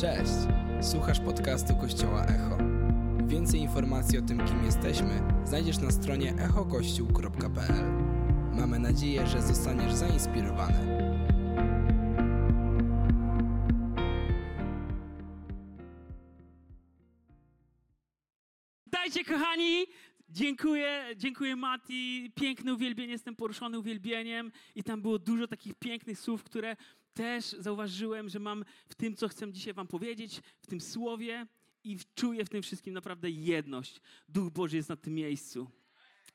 Cześć! Słuchasz podcastu Kościoła Echo. Więcej informacji o tym, kim jesteśmy, znajdziesz na stronie echokościół.pl. Mamy nadzieję, że zostaniesz zainspirowany. Dajcie, kochani! Dziękuję, dziękuję Mati. Piękne uwielbienie, jestem poruszony uwielbieniem i tam było dużo takich pięknych słów, które też zauważyłem, że mam w tym, co chcę dzisiaj wam powiedzieć, w tym słowie i czuję w tym wszystkim naprawdę jedność. Duch Boży jest na tym miejscu.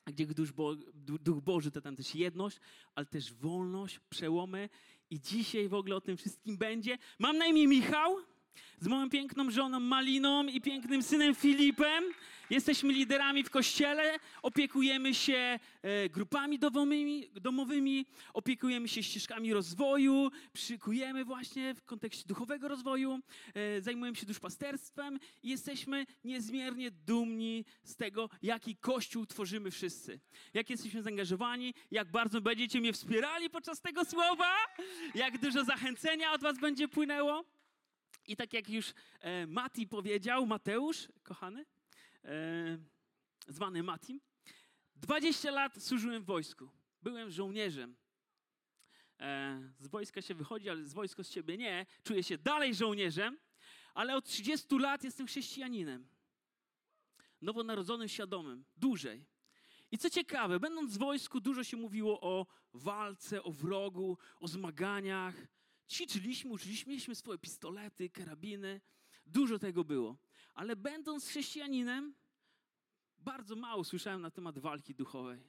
A gdzie Duch, Bo Duch Boży, to tam też jedność, ale też wolność, przełomy. I dzisiaj w ogóle o tym wszystkim będzie. Mam na imię Michał z moją piękną żoną Maliną i pięknym synem Filipem. Jesteśmy liderami w kościele, opiekujemy się e, grupami domowymi, domowymi, opiekujemy się ścieżkami rozwoju, przykujemy właśnie w kontekście duchowego rozwoju, e, zajmujemy się duszpasterstwem i jesteśmy niezmiernie dumni z tego, jaki kościół tworzymy wszyscy. Jak jesteśmy zaangażowani, jak bardzo będziecie mnie wspierali podczas tego słowa, jak dużo zachęcenia od was będzie płynęło. I tak jak już e, Mati powiedział, Mateusz, kochany, e, zwany Matim, 20 lat służyłem w wojsku. Byłem żołnierzem. E, z wojska się wychodzi, ale z wojska z siebie nie. Czuję się dalej żołnierzem, ale od 30 lat jestem chrześcijaninem. Nowonarodzonym, świadomym. Dłużej. I co ciekawe, będąc w wojsku, dużo się mówiło o walce, o wrogu, o zmaganiach. Ćwiczyliśmy, uczyliśmy, mieliśmy swoje pistolety, karabiny. Dużo tego było. Ale będąc chrześcijaninem, bardzo mało słyszałem na temat walki duchowej,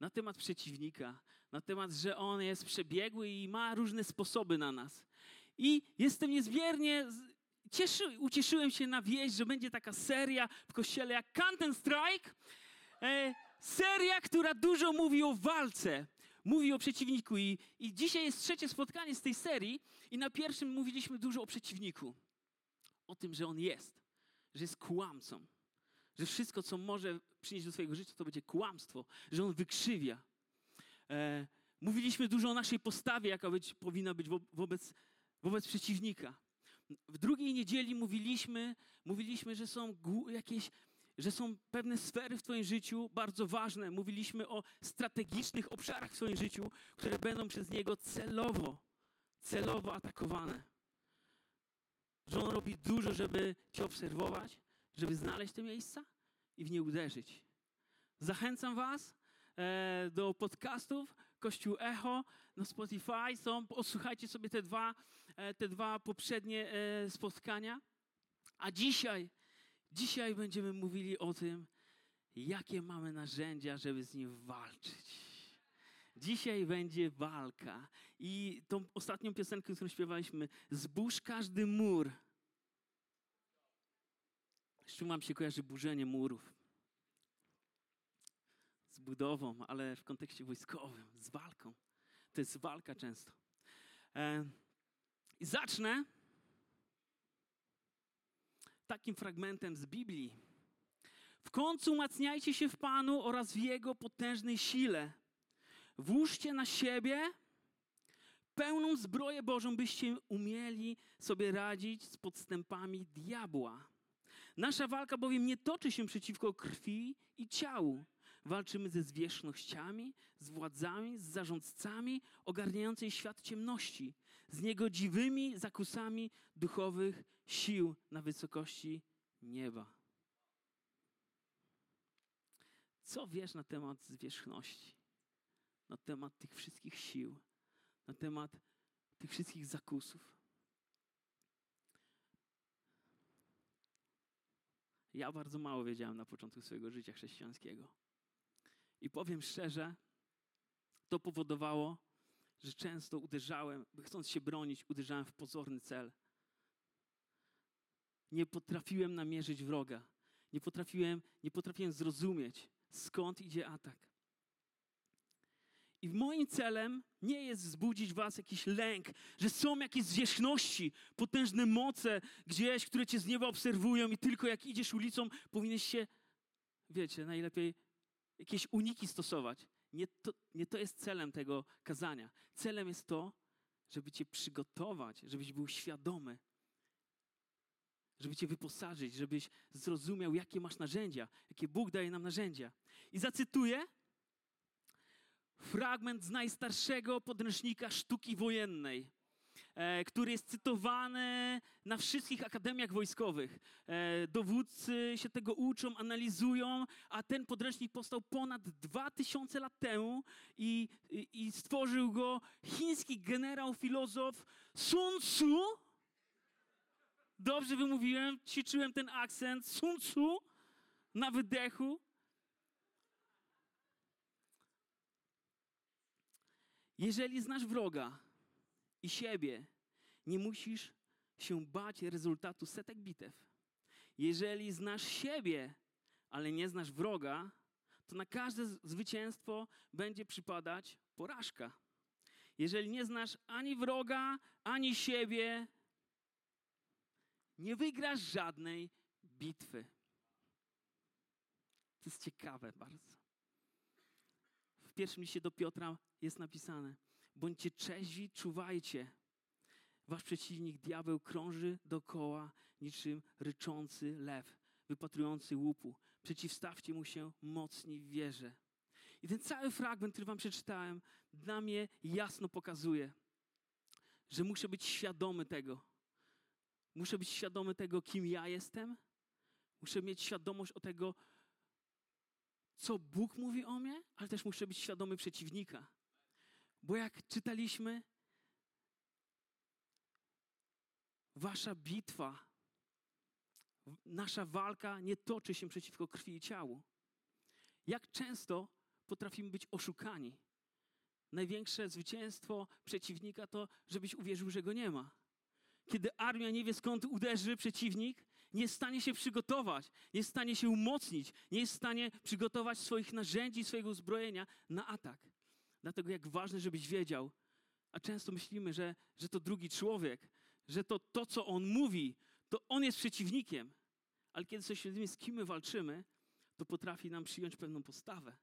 na temat przeciwnika, na temat, że on jest przebiegły i ma różne sposoby na nas. I jestem niezmiernie cieszy, ucieszyłem się na wieść, że będzie taka seria w kościele jak Counter Strike. E, seria, która dużo mówi o walce, mówi o przeciwniku. I, I dzisiaj jest trzecie spotkanie z tej serii, i na pierwszym mówiliśmy dużo o przeciwniku. O tym, że on jest, że jest kłamcą, że wszystko, co może przynieść do swojego życia, to będzie kłamstwo, że on wykrzywia. E, mówiliśmy dużo o naszej postawie, jaka być, powinna być wo, wobec, wobec przeciwnika. W drugiej niedzieli mówiliśmy, mówiliśmy, że są jakieś że są pewne sfery w Twoim życiu bardzo ważne. Mówiliśmy o strategicznych obszarach w Twoim życiu, które będą przez Niego celowo, celowo atakowane. Że On robi dużo, żeby Cię obserwować, żeby znaleźć te miejsca i w nie uderzyć. Zachęcam Was e, do podcastów Kościół Echo na Spotify. Są, odsłuchajcie sobie te dwa, e, te dwa poprzednie e, spotkania. A dzisiaj Dzisiaj będziemy mówili o tym, jakie mamy narzędzia, żeby z nim walczyć. Dzisiaj będzie walka. I tą ostatnią piosenkę, którą śpiewaliśmy, zburz każdy mur. Z czym mam się kojarzy burzenie murów? Z budową, ale w kontekście wojskowym, z walką. To jest walka często. E, zacznę takim fragmentem z Biblii. W końcu umacniajcie się w Panu oraz w Jego potężnej sile. Włóżcie na siebie pełną zbroję Bożą, byście umieli sobie radzić z podstępami diabła. Nasza walka bowiem nie toczy się przeciwko krwi i ciału. Walczymy ze zwierzchnościami, z władzami, z zarządcami ogarniającej świat ciemności, z niegodziwymi zakusami duchowych sił na wysokości nieba. Co wiesz na temat zwierzchności? Na temat tych wszystkich sił, na temat tych wszystkich zakusów? Ja bardzo mało wiedziałem na początku swojego życia chrześcijańskiego. I powiem szczerze, to powodowało, że często uderzałem, chcąc się bronić, uderzałem w pozorny cel. Nie potrafiłem namierzyć wroga. Nie potrafiłem, nie potrafiłem zrozumieć, skąd idzie atak. I moim celem nie jest wzbudzić was jakiś lęk, że są jakieś zwierzchności, potężne moce gdzieś, które cię z nieba obserwują i tylko jak idziesz ulicą, powinieneś się, wiecie, najlepiej jakieś uniki stosować. Nie to, nie to jest celem tego kazania. Celem jest to, żeby cię przygotować, żebyś był świadomy, żeby Cię wyposażyć, żebyś zrozumiał, jakie masz narzędzia, jakie Bóg daje nam narzędzia. I zacytuję fragment z najstarszego podręcznika sztuki wojennej, który jest cytowany na wszystkich akademiach wojskowych. E, dowódcy się tego uczą, analizują, a ten podręcznik powstał ponad 2000 lat temu i, i stworzył go chiński generał, filozof Sun Tzu. Dobrze wymówiłem, ćwiczyłem ten akcent. Sun Tzu na wydechu. Jeżeli znasz wroga i siebie, nie musisz się bać rezultatu setek bitew. Jeżeli znasz siebie, ale nie znasz wroga, to na każde zwycięstwo będzie przypadać porażka. Jeżeli nie znasz ani wroga, ani siebie, nie wygrasz żadnej bitwy. To jest ciekawe bardzo. W pierwszym liście do Piotra jest napisane: Bądźcie trzeźwi, czuwajcie. Wasz przeciwnik, diabeł, krąży dookoła niczym ryczący lew, wypatrujący łupu. Przeciwstawcie mu się mocni w wierze. I ten cały fragment, który wam przeczytałem, dla mnie jasno pokazuje, że muszę być świadomy tego. Muszę być świadomy tego, kim ja jestem. Muszę mieć świadomość o tego, co Bóg mówi o mnie, ale też muszę być świadomy przeciwnika. Bo jak czytaliśmy, wasza bitwa, nasza walka nie toczy się przeciwko krwi i ciału. Jak często potrafimy być oszukani? Największe zwycięstwo przeciwnika to, żebyś uwierzył, że go nie ma. Kiedy armia nie wie skąd uderzy przeciwnik, nie jest w stanie się przygotować, nie jest w stanie się umocnić, nie jest w stanie przygotować swoich narzędzi, swojego uzbrojenia na atak. Dlatego jak ważne, żebyś wiedział, a często myślimy, że, że to drugi człowiek, że to to, co on mówi, to on jest przeciwnikiem. Ale kiedy sobie świadomie, z kim my walczymy, to potrafi nam przyjąć pewną postawę.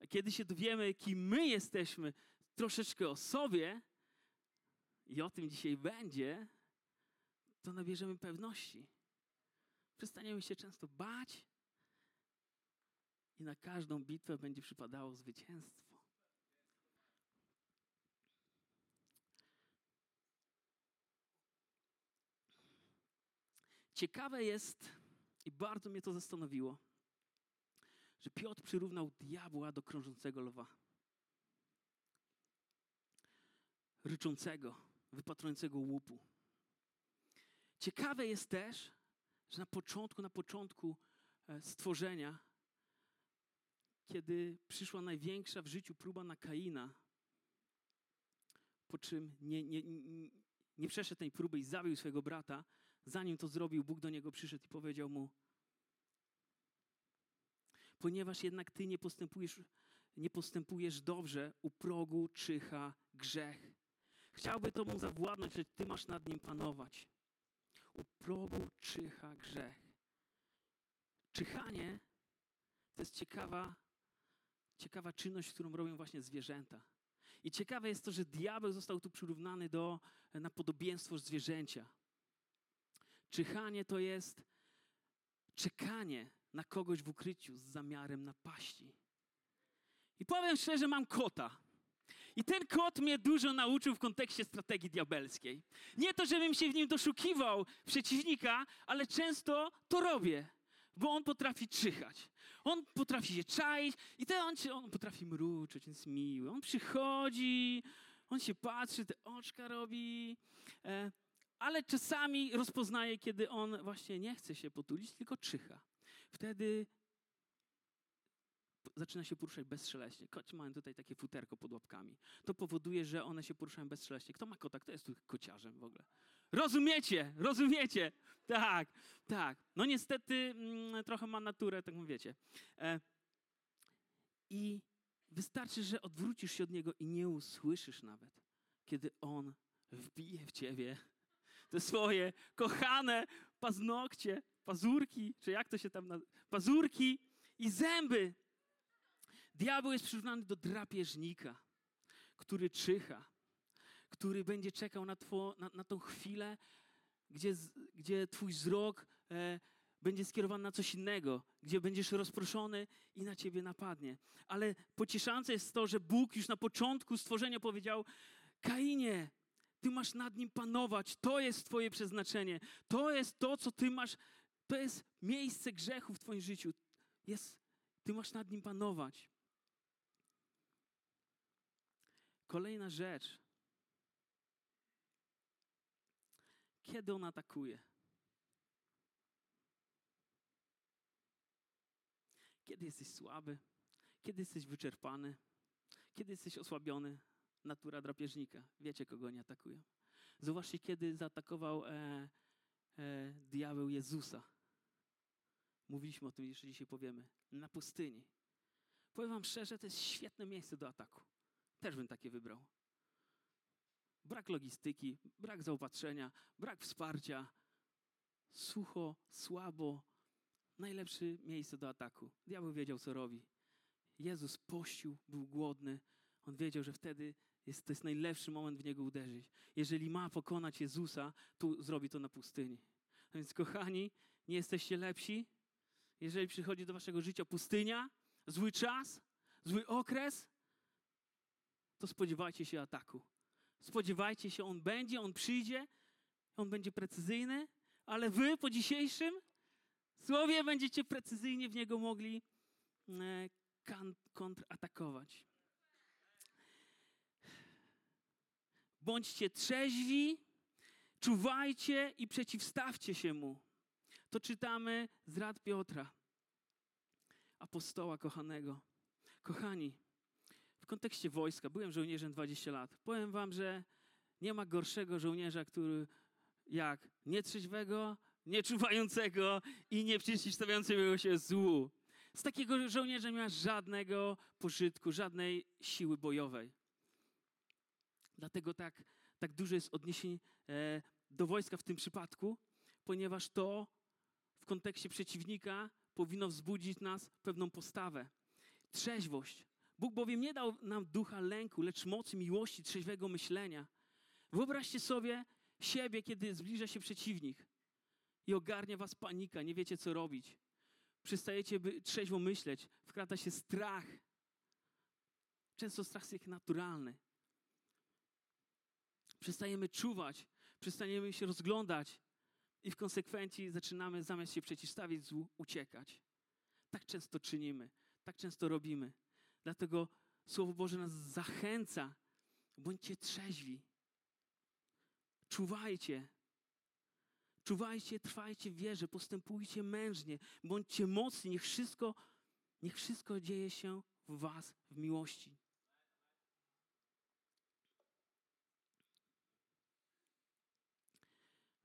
A kiedy się dowiemy, kim my jesteśmy, troszeczkę o sobie, i o tym dzisiaj będzie, to nabierzemy pewności. Przestaniemy się często bać i na każdą bitwę będzie przypadało zwycięstwo. Ciekawe jest, i bardzo mnie to zastanowiło, że Piotr przyrównał diabła do krążącego lwa. Ryczącego, wypatrującego łupu. Ciekawe jest też, że na początku, na początku e, stworzenia, kiedy przyszła największa w życiu próba na Kaina, po czym nie, nie, nie przeszedł tej próby i zabił swojego brata, zanim to zrobił, Bóg do niego przyszedł i powiedział mu: Ponieważ jednak ty nie postępujesz, nie postępujesz dobrze, u progu czyha grzech. Chciałby to mu zawładnąć, że ty masz nad nim panować. U progu czyha grzech. Czyhanie to jest ciekawa, ciekawa czynność, którą robią właśnie zwierzęta. I ciekawe jest to, że diabeł został tu przyrównany do, na podobieństwo zwierzęcia. Czyhanie to jest czekanie na kogoś w ukryciu z zamiarem napaści. I powiem szczerze, mam kota. I ten kot mnie dużo nauczył w kontekście strategii diabelskiej. Nie to, żebym się w nim doszukiwał przeciwnika, ale często to robię, bo on potrafi czyhać. On potrafi się czaić i ten on, on potrafi mruczyć, więc miły. On przychodzi, on się patrzy, te oczka robi, e, ale czasami rozpoznaje, kiedy on właśnie nie chce się potulić, tylko czyha. Wtedy zaczyna się poruszać bezszeleśnie. Koci mają tutaj takie futerko pod łapkami. To powoduje, że one się poruszają bezszeleśnie. Kto ma kota? Kto jest tu kociarzem w ogóle? Rozumiecie, rozumiecie. Tak, tak. No niestety mm, trochę ma naturę, tak wiecie. E, I wystarczy, że odwrócisz się od niego i nie usłyszysz nawet, kiedy on wbije w ciebie te swoje kochane paznokcie, pazurki, czy jak to się tam nazywa, pazurki i zęby. Diabeł jest przyrównany do drapieżnika, który czyha, który będzie czekał na, two, na, na tą chwilę, gdzie, gdzie twój wzrok e, będzie skierowany na coś innego, gdzie będziesz rozproszony i na ciebie napadnie. Ale pocieszające jest to, że Bóg już na początku stworzenia powiedział: Kainie, ty masz nad nim panować, to jest twoje przeznaczenie, to jest to, co ty masz, to jest miejsce grzechu w twoim życiu. Jest, ty masz nad nim panować. Kolejna rzecz. Kiedy on atakuje? Kiedy jesteś słaby? Kiedy jesteś wyczerpany? Kiedy jesteś osłabiony? Natura drapieżnika. Wiecie, kogo nie atakują. Zobaczcie, kiedy zaatakował e, e, diabeł Jezusa. Mówiliśmy o tym, jeszcze dzisiaj powiemy. Na pustyni. Powiem wam szczerze, to jest świetne miejsce do ataku. Też bym takie wybrał. Brak logistyki, brak zaopatrzenia, brak wsparcia. Sucho, słabo. Najlepsze miejsce do ataku. Diabeł wiedział, co robi. Jezus pościł, był głodny. On wiedział, że wtedy jest, to jest najlepszy moment w niego uderzyć. Jeżeli ma pokonać Jezusa, to zrobi to na pustyni. A więc, kochani, nie jesteście lepsi. Jeżeli przychodzi do waszego życia pustynia, zły czas, zły okres, to spodziewajcie się ataku. Spodziewajcie się, on będzie, on przyjdzie, on będzie precyzyjny, ale wy po dzisiejszym słowie będziecie precyzyjnie w niego mogli e, kontratakować. Bądźcie trzeźwi, czuwajcie i przeciwstawcie się mu. To czytamy z rad Piotra, apostoła kochanego. Kochani, kontekście wojska, byłem żołnierzem 20 lat. Powiem wam, że nie ma gorszego żołnierza, który jak nietrzeźwego, nieczuwającego i nie przeciwstawiającego się złu. Z takiego żołnierza nie ma żadnego pożytku, żadnej siły bojowej. Dlatego tak, tak dużo jest odniesień e, do wojska w tym przypadku, ponieważ to w kontekście przeciwnika powinno wzbudzić nas pewną postawę. Trzeźwość. Bóg bowiem nie dał nam ducha lęku, lecz mocy miłości, trzeźwego myślenia. Wyobraźcie sobie siebie, kiedy zbliża się przeciwnik i ogarnia was panika, nie wiecie co robić. Przestajecie by trzeźwo myśleć, wkrata się strach. Często strach jest naturalny. Przestajemy czuwać, przestajemy się rozglądać i w konsekwencji zaczynamy zamiast się przeciwstawić złu, uciekać. Tak często czynimy, tak często robimy. Dlatego Słowo Boże nas zachęca. Bądźcie trzeźwi. Czuwajcie. Czuwajcie, trwajcie w wierze, postępujcie mężnie, bądźcie mocni. Niech wszystko, niech wszystko dzieje się w Was w miłości.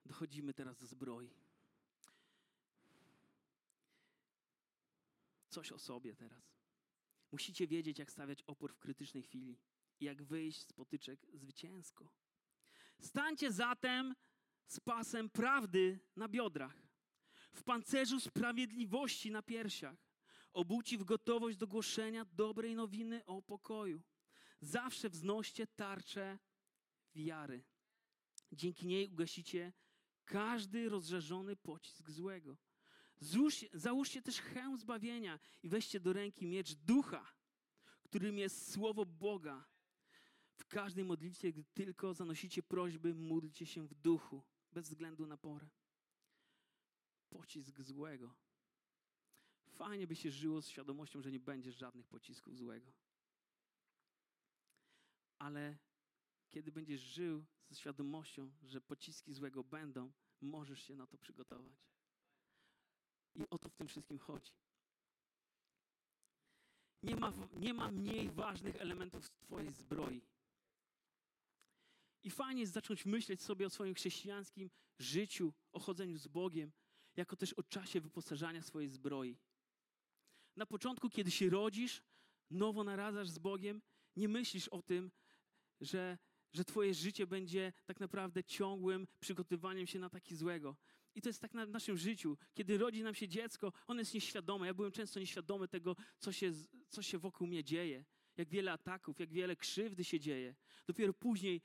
Dochodzimy teraz do zbroi. Coś o sobie teraz. Musicie wiedzieć, jak stawiać opór w krytycznej chwili i jak wyjść z potyczek zwycięsko. Stańcie zatem z pasem prawdy na biodrach, w pancerzu sprawiedliwości na piersiach, obuci w gotowość do głoszenia dobrej nowiny o pokoju. Zawsze wznoście tarczę wiary. Dzięki niej ugasicie każdy rozżarzony pocisk złego. Załóżcie też hełm zbawienia i weźcie do ręki miecz ducha, którym jest słowo Boga. W każdej modlitwie, gdy tylko zanosicie prośby, módlcie się w duchu, bez względu na porę. Pocisk złego. Fajnie by się żyło z świadomością, że nie będzie żadnych pocisków złego. Ale kiedy będziesz żył ze świadomością, że pociski złego będą, możesz się na to przygotować. I o to w tym wszystkim chodzi. Nie ma, nie ma mniej ważnych elementów Twojej zbroi. I fajnie jest zacząć myśleć sobie o swoim chrześcijańskim życiu, o chodzeniu z Bogiem, jako też o czasie wyposażania swojej zbroi. Na początku, kiedy się rodzisz, nowo naradzasz z Bogiem, nie myślisz o tym, że, że Twoje życie będzie tak naprawdę ciągłym przygotowaniem się na taki złego. I to jest tak na naszym życiu. Kiedy rodzi nam się dziecko, ono jest nieświadome. Ja byłem często nieświadomy tego, co się, co się wokół mnie dzieje. Jak wiele ataków, jak wiele krzywdy się dzieje. Dopiero później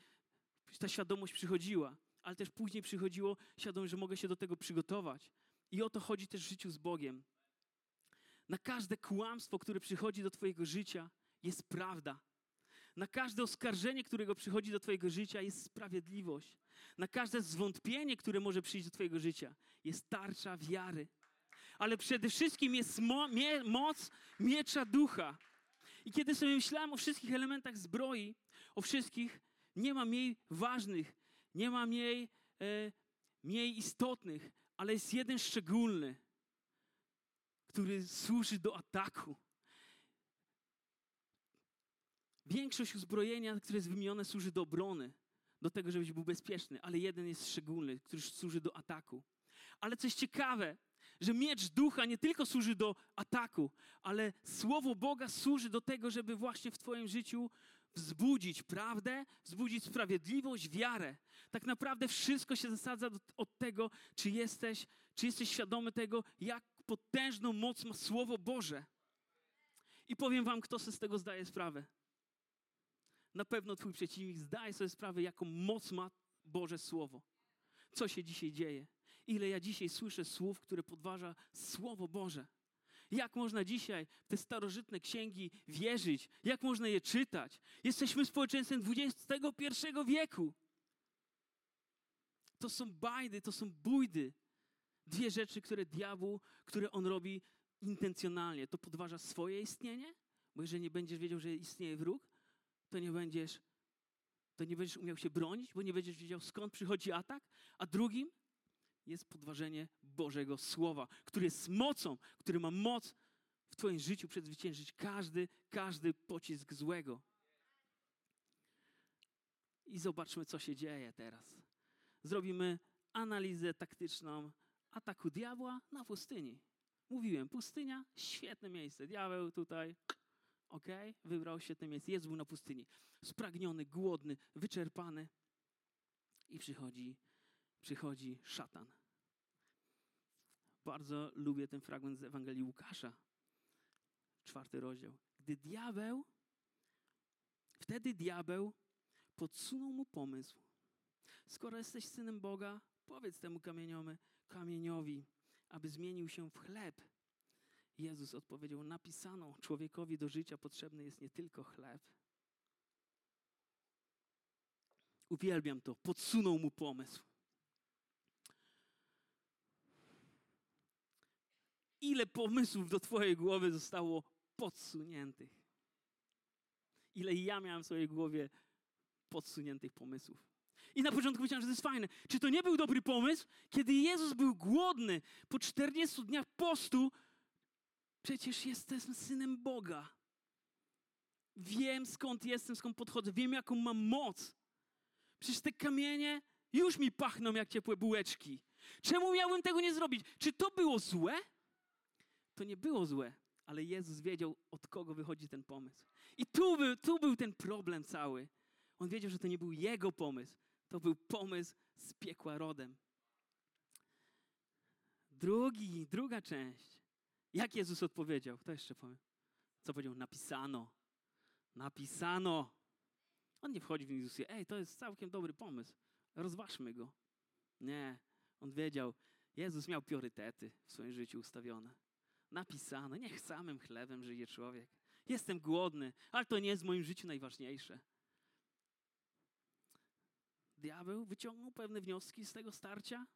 ta świadomość przychodziła. ale też później przychodziło świadomość, że mogę się do tego przygotować. I o to chodzi też w życiu z Bogiem. Na każde kłamstwo, które przychodzi do Twojego życia, jest prawda. Na każde oskarżenie, którego przychodzi do Twojego życia, jest sprawiedliwość. Na każde zwątpienie, które może przyjść do Twojego życia, jest tarcza wiary. Ale przede wszystkim jest mo mie moc miecza ducha. I kiedy sobie myślałem o wszystkich elementach zbroi, o wszystkich, nie ma mniej ważnych, nie ma mniej, e, mniej istotnych, ale jest jeden szczególny, który służy do ataku. Większość uzbrojenia, które jest wymienione, służy do obrony, do tego, żebyś był bezpieczny, ale jeden jest szczególny, który służy do ataku. Ale coś ciekawe, że miecz ducha nie tylko służy do ataku, ale słowo Boga służy do tego, żeby właśnie w Twoim życiu wzbudzić prawdę, wzbudzić sprawiedliwość, wiarę. Tak naprawdę wszystko się zasadza od tego, czy jesteś, czy jesteś świadomy tego, jak potężną moc ma Słowo Boże. I powiem Wam, kto sobie z tego zdaje sprawę. Na pewno Twój przeciwnik zdaje sobie sprawę, jaką moc ma Boże Słowo. Co się dzisiaj dzieje? Ile ja dzisiaj słyszę słów, które podważa Słowo Boże. Jak można dzisiaj w te starożytne księgi wierzyć? Jak można je czytać? Jesteśmy społeczeństwem XXI wieku. To są bajdy, to są bójdy. Dwie rzeczy, które diabłu, które on robi intencjonalnie. To podważa swoje istnienie, bo jeżeli nie będziesz wiedział, że istnieje wróg, to nie będziesz, to nie będziesz umiał się bronić, bo nie będziesz wiedział, skąd przychodzi atak. A drugim jest podważenie Bożego Słowa, który jest mocą, który ma moc w Twoim życiu przezwyciężyć każdy, każdy pocisk złego. I zobaczmy, co się dzieje teraz. Zrobimy analizę taktyczną ataku diabła na pustyni. Mówiłem, pustynia, świetne miejsce. Diabeł tutaj, ok, wybrał świetne miejsce. Jest był na pustyni. Spragniony, głodny, wyczerpany. I przychodzi, przychodzi szatan. Bardzo lubię ten fragment z Ewangelii Łukasza, czwarty rozdział. Gdy diabeł, wtedy diabeł podsunął mu pomysł. Skoro jesteś synem Boga, powiedz temu kamieniowi, aby zmienił się w chleb. Jezus odpowiedział: Napisano, człowiekowi do życia potrzebny jest nie tylko chleb. Uwielbiam to. Podsunął mu pomysł. Ile pomysłów do Twojej głowy zostało podsuniętych? Ile ja miałem w swojej głowie podsuniętych pomysłów? I na początku myślałem, że to jest fajne. Czy to nie był dobry pomysł? Kiedy Jezus był głodny po 40 dniach postu, przecież jestem synem Boga. Wiem skąd jestem, skąd podchodzę, wiem jaką mam moc. Przecież te kamienie już mi pachną jak ciepłe bułeczki. Czemu miałbym tego nie zrobić? Czy to było złe? To nie było złe, ale Jezus wiedział, od kogo wychodzi ten pomysł. I tu był, tu był ten problem cały. On wiedział, że to nie był jego pomysł, to był pomysł z piekła rodem. Drugi, druga część. Jak Jezus odpowiedział? To jeszcze powiem. Co powiedział? Napisano. Napisano. On nie wchodzi w dyskusję. Ej, to jest całkiem dobry pomysł. Rozważmy go. Nie. On wiedział, Jezus miał priorytety w swoim życiu ustawione. Napisano, niech samym chlebem żyje człowiek. Jestem głodny, ale to nie jest w moim życiu najważniejsze diabeł wyciągnął pewne wnioski z tego starcia.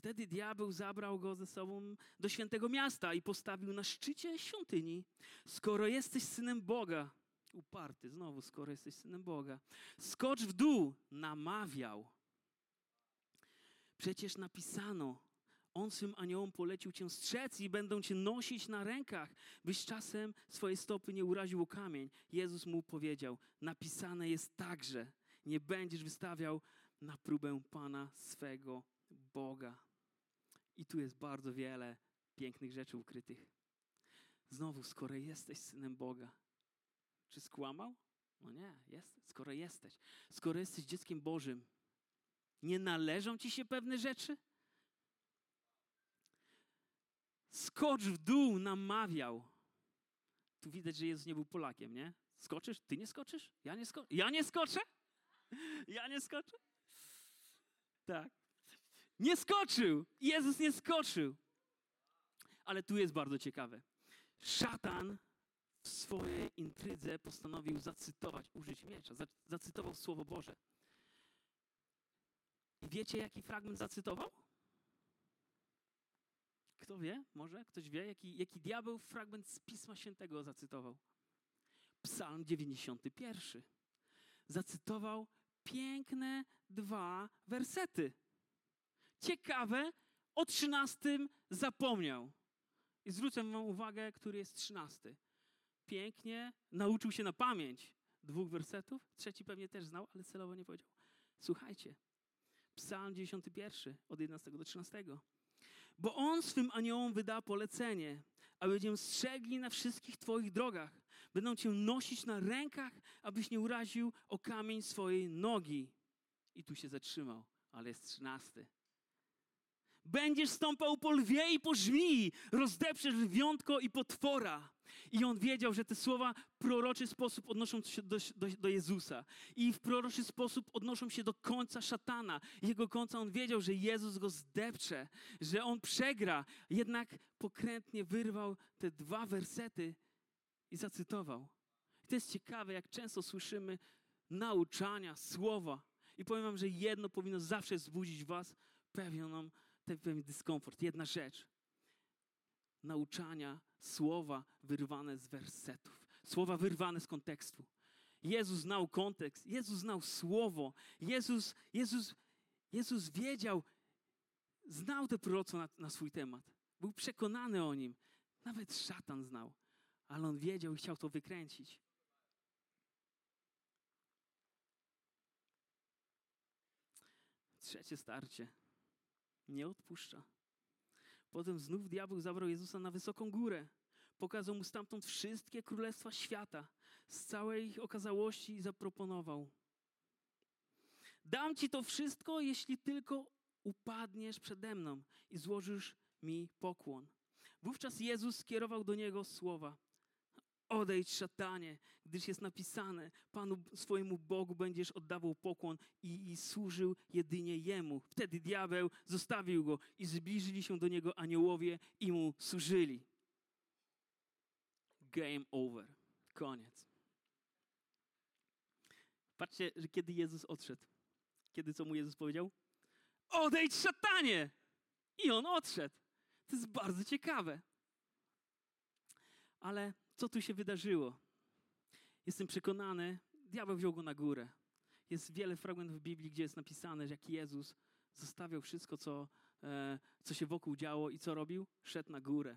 Wtedy diabeł zabrał go ze sobą do świętego miasta i postawił na szczycie świątyni. Skoro jesteś synem Boga, uparty znowu, skoro jesteś synem Boga, skocz w dół, namawiał. Przecież napisano, on swym aniołom polecił cię strzec i będą cię nosić na rękach, byś czasem swoje stopy nie uraził o kamień. Jezus mu powiedział, napisane jest także, nie będziesz wystawiał na próbę Pana swego Boga. I tu jest bardzo wiele pięknych rzeczy ukrytych. Znowu, skoro jesteś synem Boga, czy skłamał? No nie, jest, skoro jesteś. Skoro jesteś dzieckiem Bożym, nie należą ci się pewne rzeczy? Skocz w dół, namawiał. Tu widać, że Jezus nie był Polakiem, nie? Skoczysz? Ty nie skoczysz? Ja nie, sko ja nie skoczę? Ja nie skoczę? Tak. Nie skoczył. Jezus nie skoczył. Ale tu jest bardzo ciekawe. Szatan w swojej intrydze postanowił zacytować, użyć miecza. Zacytował Słowo Boże. I wiecie, jaki fragment zacytował? Kto wie? Może ktoś wie, jaki, jaki diabeł fragment z Pisma Świętego zacytował? Psalm 91. Zacytował piękne dwa wersety. Ciekawe, o trzynastym zapomniał. I zwrócę wam uwagę, który jest trzynasty. Pięknie nauczył się na pamięć dwóch wersetów. Trzeci pewnie też znał, ale celowo nie powiedział. Słuchajcie, Psalm 91 od 11 do 13. Bo On swym aniołom wyda polecenie, aby będziemy strzegli na wszystkich Twoich drogach. Będą Cię nosić na rękach, abyś nie uraził o kamień swojej nogi. I tu się zatrzymał, ale jest trzynasty. Będziesz stąpał po lwie i po żmii, rozdeprzesz lwiątko i potwora. I on wiedział, że te słowa proroczy sposób odnoszą się do, do, do, Jezusa. I w proroczy sposób odnoszą się do końca szatana. Jego końca on wiedział, że Jezus go zdepcze, że on przegra. Jednak pokrętnie wyrwał te dwa wersety i zacytował. I to jest ciekawe, jak często słyszymy nauczania, słowa. I powiem wam, że jedno powinno zawsze wzbudzić was pewną pewien dyskomfort. Jedna rzecz. Nauczania słowa wyrwane z wersetów. Słowa wyrwane z kontekstu. Jezus znał kontekst. Jezus znał słowo. Jezus, Jezus, Jezus wiedział, znał te proroctwo na, na swój temat. Był przekonany o nim. Nawet szatan znał. Ale on wiedział i chciał to wykręcić. Trzecie starcie nie odpuszcza. Potem znów diabeł zabrał Jezusa na wysoką górę. Pokazał mu stamtąd wszystkie królestwa świata z całej ich okazałości zaproponował. Dam ci to wszystko, jeśli tylko upadniesz przede mną i złożysz mi pokłon. Wówczas Jezus skierował do niego słowa: Odejdź, szatanie, gdyż jest napisane: Panu swojemu Bogu będziesz oddawał pokłon i, i, służył jedynie Jemu. Wtedy diabeł zostawił go i zbliżyli się do niego aniołowie i mu służyli. Game over. Koniec. Patrzcie, że kiedy Jezus odszedł, kiedy co mu Jezus powiedział? Odejdź, szatanie! I on odszedł. To jest bardzo ciekawe. Ale co tu się wydarzyło. Jestem przekonany, diabeł wziął go na górę. Jest wiele fragmentów w Biblii, gdzie jest napisane, że jak Jezus zostawiał wszystko, co, e, co się wokół działo i co robił? Szedł na górę.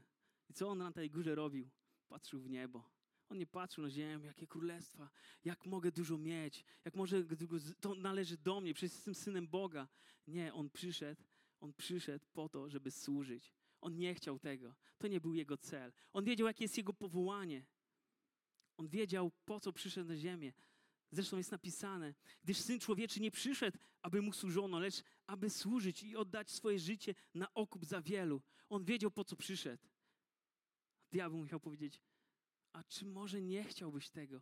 I co on na tej górze robił? Patrzył w niebo. On nie patrzył na ziemię, jakie królestwa, jak mogę dużo mieć, jak może to należy do mnie, przecież jestem synem Boga. Nie, on przyszedł, on przyszedł po to, żeby służyć. On nie chciał tego. To nie był jego cel. On wiedział, jakie jest jego powołanie. On wiedział, po co przyszedł na ziemię. Zresztą jest napisane, gdyż Syn Człowieczy nie przyszedł, aby mu służono, lecz aby służyć i oddać swoje życie na okup za wielu. On wiedział, po co przyszedł. Diabeł musiał powiedzieć, a czy może nie chciałbyś tego?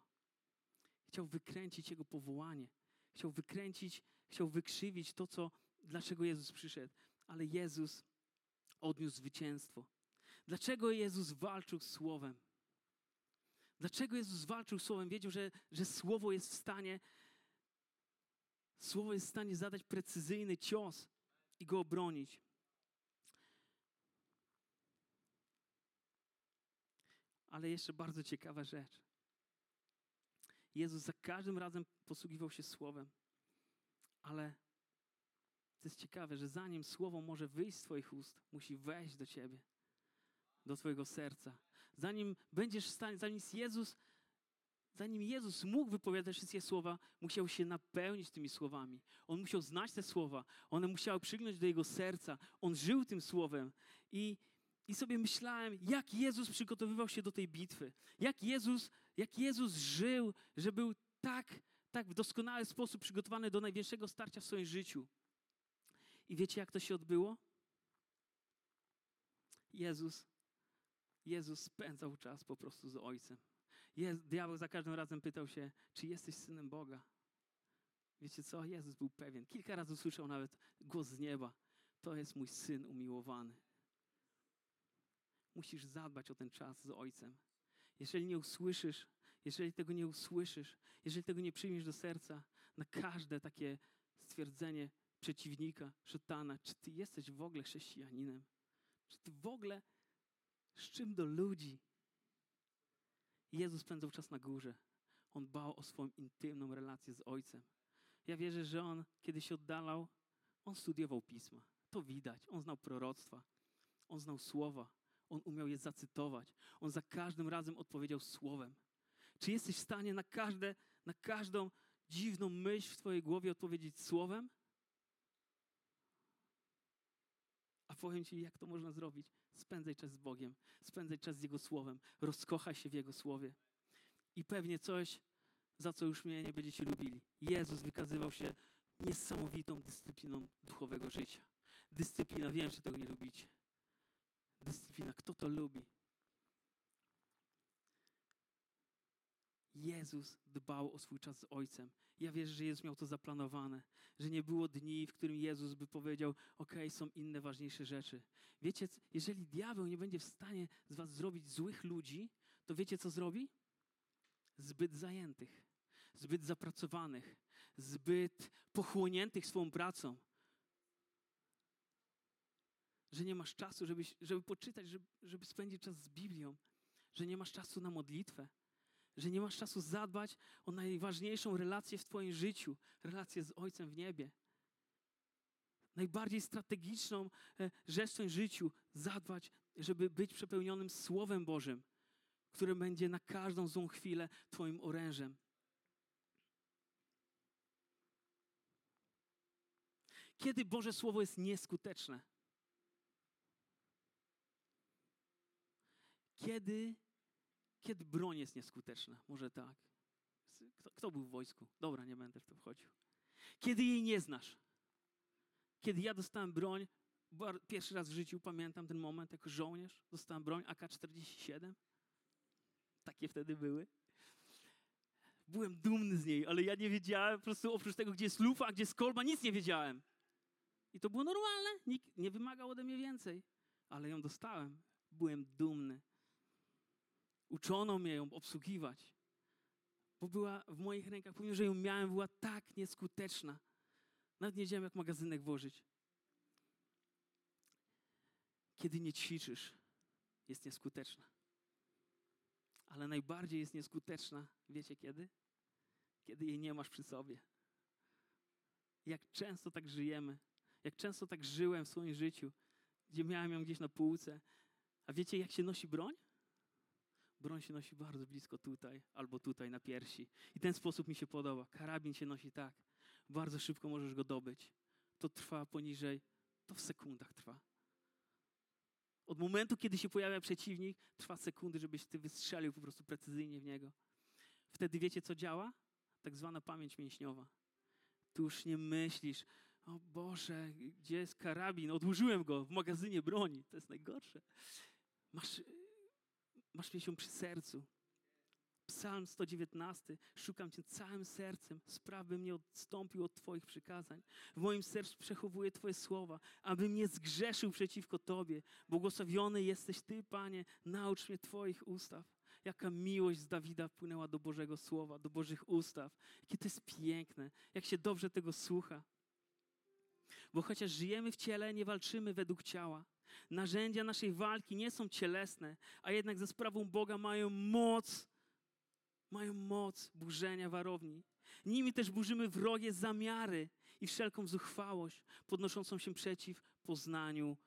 Chciał wykręcić jego powołanie. Chciał wykręcić, chciał wykrzywić to, co, dlaczego Jezus przyszedł. Ale Jezus odniósł zwycięstwo. Dlaczego Jezus walczył z Słowem? Dlaczego Jezus walczył z Słowem? Wiedział, że, że Słowo jest w stanie Słowo jest w stanie zadać precyzyjny cios i go obronić. Ale jeszcze bardzo ciekawa rzecz. Jezus za każdym razem posługiwał się Słowem, ale to jest ciekawe, że zanim słowo może wyjść z Twoich ust, musi wejść do Ciebie, do Twojego serca. Zanim będziesz w stanie, zanim Jezus, zanim Jezus mógł wypowiadać wszystkie słowa, musiał się napełnić tymi słowami. On musiał znać te słowa, one musiały przygnąć do Jego serca. On żył tym słowem i, i sobie myślałem, jak Jezus przygotowywał się do tej bitwy. Jak Jezus, jak Jezus żył, że był tak, tak w doskonały sposób przygotowany do największego starcia w swoim życiu. I wiecie, jak to się odbyło? Jezus, Jezus spędzał czas po prostu z Ojcem. Jest, diabeł za każdym razem pytał się, czy jesteś synem Boga. Wiecie co? Jezus był pewien. Kilka razy usłyszał nawet głos z nieba. To jest mój syn umiłowany. Musisz zadbać o ten czas z Ojcem. Jeżeli nie usłyszysz, jeżeli tego nie usłyszysz, jeżeli tego nie przyjmiesz do serca, na każde takie stwierdzenie przeciwnika, szatana, czy ty jesteś w ogóle chrześcijaninem? Czy ty w ogóle z czym do ludzi? Jezus spędzał czas na górze. On bał o swoją intymną relację z Ojcem. Ja wierzę, że On, kiedy się oddalał, On studiował Pisma. To widać. On znał proroctwa. On znał słowa. On umiał je zacytować. On za każdym razem odpowiedział słowem. Czy jesteś w stanie na, każde, na każdą dziwną myśl w Twojej głowie odpowiedzieć słowem? A powiem Ci, jak to można zrobić. Spędzaj czas z Bogiem, spędzaj czas z Jego Słowem, rozkochaj się w Jego Słowie. I pewnie coś, za co już mnie nie będziecie lubili. Jezus wykazywał się niesamowitą dyscypliną duchowego życia. Dyscyplina, wiem, że tego nie lubicie. Dyscyplina, kto to lubi? Jezus dbał o swój czas z Ojcem. Ja wierzę, że Jezus miał to zaplanowane, że nie było dni, w którym Jezus by powiedział: OK, są inne ważniejsze rzeczy. Wiecie, jeżeli diabeł nie będzie w stanie z Was zrobić złych ludzi, to wiecie, co zrobi? Zbyt zajętych, zbyt zapracowanych, zbyt pochłoniętych swoją pracą. Że nie masz czasu, żeby, żeby poczytać, żeby, żeby spędzić czas z Biblią, że nie masz czasu na modlitwę że nie masz czasu zadbać o najważniejszą relację w Twoim życiu relację z Ojcem w niebie. Najbardziej strategiczną e, rzecz w Twoim życiu zadbać, żeby być przepełnionym Słowem Bożym, które będzie na każdą złą chwilę Twoim orężem. Kiedy Boże Słowo jest nieskuteczne? Kiedy kiedy broń jest nieskuteczna? Może tak. Kto, kto, był w wojsku? Dobra, nie będę w to wchodził. Kiedy jej nie znasz? Kiedy ja dostałem broń, pierwszy raz w życiu pamiętam ten moment jako żołnierz, dostałem broń AK-47. Takie wtedy były. Byłem dumny z niej, ale ja nie wiedziałem, po prostu oprócz tego, gdzie jest lufa, gdzie jest kolba, nic nie wiedziałem. I to było normalne, nikt nie wymagał ode mnie więcej, ale ją dostałem. Byłem dumny. Uczono mnie ją obsługiwać, bo była w moich rękach, pomimo że ją miałem, była tak nieskuteczna. Nawet nie wiedziałem, jak magazynek włożyć. Kiedy nie ćwiczysz, jest nieskuteczna. Ale najbardziej jest nieskuteczna, wiecie kiedy? Kiedy jej nie masz przy sobie. Jak często tak żyjemy, jak często tak żyłem w swoim życiu, gdzie miałem ją gdzieś na półce. A wiecie, jak się nosi broń? Broń się nosi bardzo blisko tutaj albo tutaj na piersi. I ten sposób mi się podoba. Karabin się nosi tak. Bardzo szybko możesz go dobyć. To trwa poniżej, to w sekundach trwa. Od momentu, kiedy się pojawia przeciwnik, trwa sekundy, żebyś ty wystrzelił po prostu precyzyjnie w niego. Wtedy wiecie, co działa? Tak zwana pamięć mięśniowa. Tu już nie myślisz, o Boże, gdzie jest karabin? Odłożyłem go w magazynie broni. To jest najgorsze. Masz masz mieć ją przy sercu. Psalm 119. Szukam Cię całym sercem. Spraw, bym nie odstąpił od Twoich przykazań. W moim sercu przechowuję Twoje słowa, abym nie zgrzeszył przeciwko Tobie. Błogosławiony jesteś Ty, Panie. Naucz mnie Twoich ustaw. Jaka miłość z Dawida płynęła do Bożego Słowa, do Bożych ustaw. Jakie to jest piękne. Jak się dobrze tego słucha. Bo chociaż żyjemy w ciele, nie walczymy według ciała. Narzędzia naszej walki nie są cielesne, a jednak za sprawą Boga mają moc, mają moc burzenia warowni. Nimi też burzymy wrogie zamiary i wszelką zuchwałość podnoszącą się przeciw poznaniu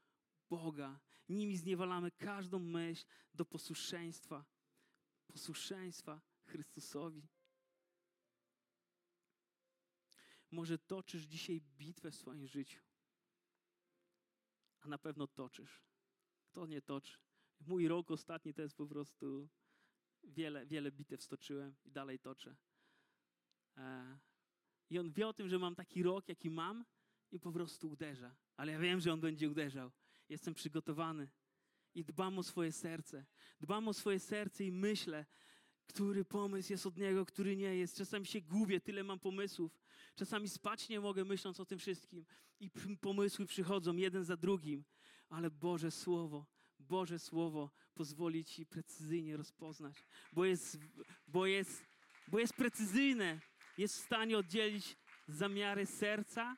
Boga. Nimi zniewalamy każdą myśl do posłuszeństwa, posłuszeństwa Chrystusowi. Może toczysz dzisiaj bitwę w swoim życiu a na pewno toczysz. Kto nie toczy? Mój rok ostatni to jest po prostu wiele, wiele bitew stoczyłem i dalej toczę. E, I on wie o tym, że mam taki rok, jaki mam i po prostu uderza. Ale ja wiem, że on będzie uderzał. Jestem przygotowany i dbam o swoje serce. Dbam o swoje serce i myślę, który pomysł jest od niego, który nie jest. Czasami się gubię, tyle mam pomysłów. Czasami spać nie mogę, myśląc o tym wszystkim. I pomysły przychodzą jeden za drugim. Ale Boże Słowo, Boże Słowo pozwoli Ci precyzyjnie rozpoznać, bo jest, bo jest, bo jest precyzyjne. Jest w stanie oddzielić zamiary serca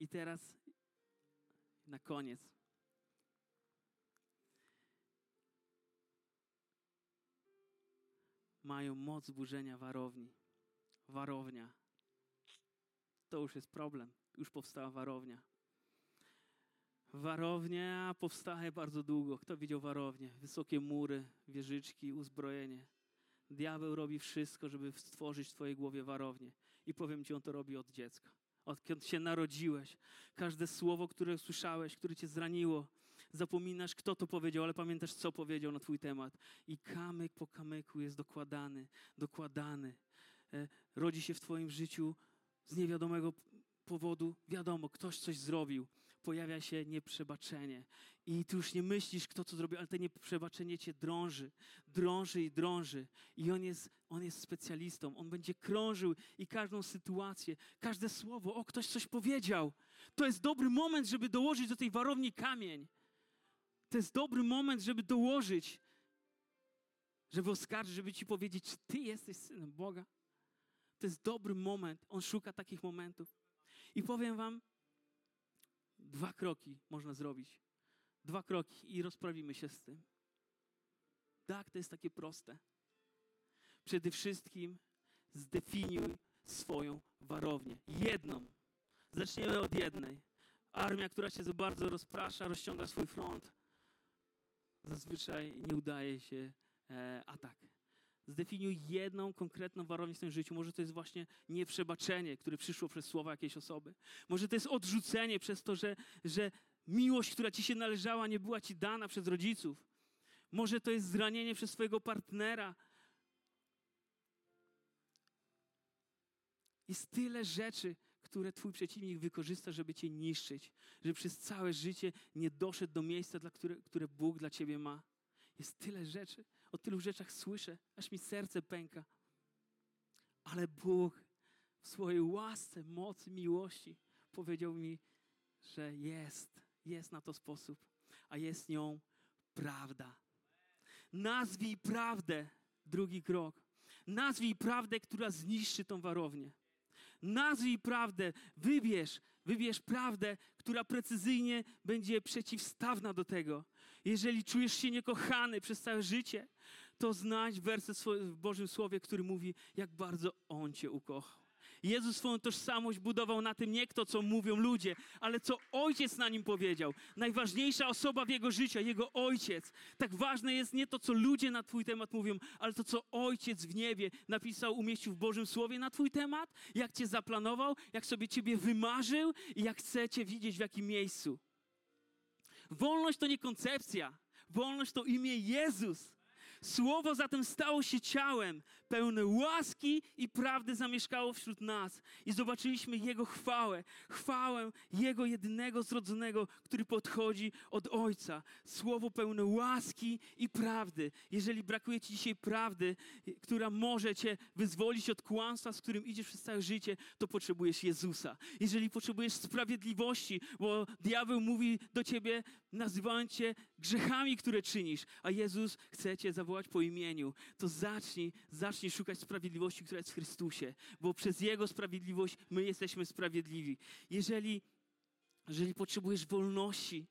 I teraz na koniec. Mają moc burzenia warowni. Warownia. To już jest problem. Już powstała warownia. Warownia powstaje bardzo długo. Kto widział warownię? Wysokie mury, wieżyczki, uzbrojenie. Diabeł robi wszystko, żeby stworzyć w Twojej głowie warownię. I powiem Ci, on to robi od dziecka odkąd się narodziłeś. Każde słowo, które słyszałeś, które cię zraniło, zapominasz, kto to powiedział, ale pamiętasz, co powiedział na twój temat. I kamyk po kamyku jest dokładany, dokładany. E, rodzi się w twoim życiu z niewiadomego powodu, wiadomo, ktoś coś zrobił pojawia się nieprzebaczenie. I ty już nie myślisz, kto co zrobił, ale to nieprzebaczenie cię drąży, drąży i drąży. I on jest, on jest specjalistą. On będzie krążył i każdą sytuację, każde słowo, o, ktoś coś powiedział. To jest dobry moment, żeby dołożyć do tej warowni kamień. To jest dobry moment, żeby dołożyć, żeby oskarżyć, żeby ci powiedzieć, czy ty jesteś synem Boga. To jest dobry moment. On szuka takich momentów. I powiem wam, Dwa kroki można zrobić. Dwa kroki i rozprawimy się z tym. Tak, to jest takie proste. Przede wszystkim zdefiniuj swoją warownię. Jedną. Zaczniemy od jednej. Armia, która się za bardzo rozprasza, rozciąga swój front, zazwyczaj nie udaje się e, atak. Zdefiniuj jedną konkretną warownię w swoim życiu. Może to jest właśnie nieprzebaczenie, które przyszło przez słowa jakiejś osoby. Może to jest odrzucenie przez to, że, że miłość, która ci się należała, nie była ci dana przez rodziców. Może to jest zranienie przez swojego partnera. Jest tyle rzeczy, które twój przeciwnik wykorzysta, żeby cię niszczyć, żeby przez całe życie nie doszedł do miejsca, dla które, które Bóg dla ciebie ma. Jest tyle rzeczy o tylu rzeczach słyszę, aż mi serce pęka. Ale Bóg w swojej łasce, mocy, miłości powiedział mi, że jest, jest na to sposób, a jest nią prawda. Nazwij prawdę, drugi krok. Nazwij prawdę, która zniszczy tą warownię. Nazwij prawdę, wybierz, wybierz prawdę, która precyzyjnie będzie przeciwstawna do tego. Jeżeli czujesz się niekochany przez całe życie, to znajdź werset w Bożym Słowie, który mówi, jak bardzo On Cię ukochał. Jezus swoją tożsamość budował na tym nie kto, co mówią ludzie, ale co Ojciec na nim powiedział. Najważniejsza osoba w jego życiu, jego Ojciec. Tak ważne jest nie to, co ludzie na Twój temat mówią, ale to, co Ojciec w niebie napisał, umieścił w Bożym Słowie na Twój temat, jak Cię zaplanował, jak sobie Ciebie wymarzył i jak chce Cię widzieć w jakim miejscu. Wolność to nie koncepcja. Wolność to imię Jezus. Słowo zatem stało się ciałem, pełne łaski i prawdy zamieszkało wśród nas. I zobaczyliśmy Jego chwałę, chwałę Jego jedynego zrodzonego, który podchodzi od Ojca. Słowo pełne łaski i prawdy. Jeżeli brakuje Ci dzisiaj prawdy, która może Cię wyzwolić od kłamstwa, z którym idziesz przez całe życie, to potrzebujesz Jezusa. Jeżeli potrzebujesz sprawiedliwości, bo diabeł mówi do Ciebie, nazywając Cię grzechami, które czynisz, a Jezus chce Cię zawołać po imieniu, to zacznij, zacznij szukać sprawiedliwości, która jest w Chrystusie, bo przez Jego sprawiedliwość my jesteśmy sprawiedliwi. Jeżeli, jeżeli potrzebujesz wolności,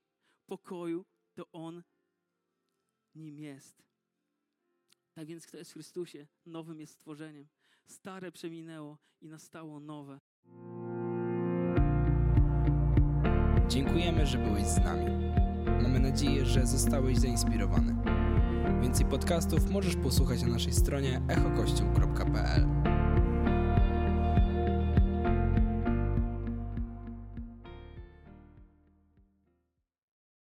pokoju, to On nim jest. Tak więc, kto jest w Chrystusie, nowym jest stworzeniem. Stare przeminęło i nastało nowe. Dziękujemy, że byłeś z nami. Mamy nadzieję, że zostałeś zainspirowany. Więcej podcastów możesz posłuchać na naszej stronie echokościół.pl.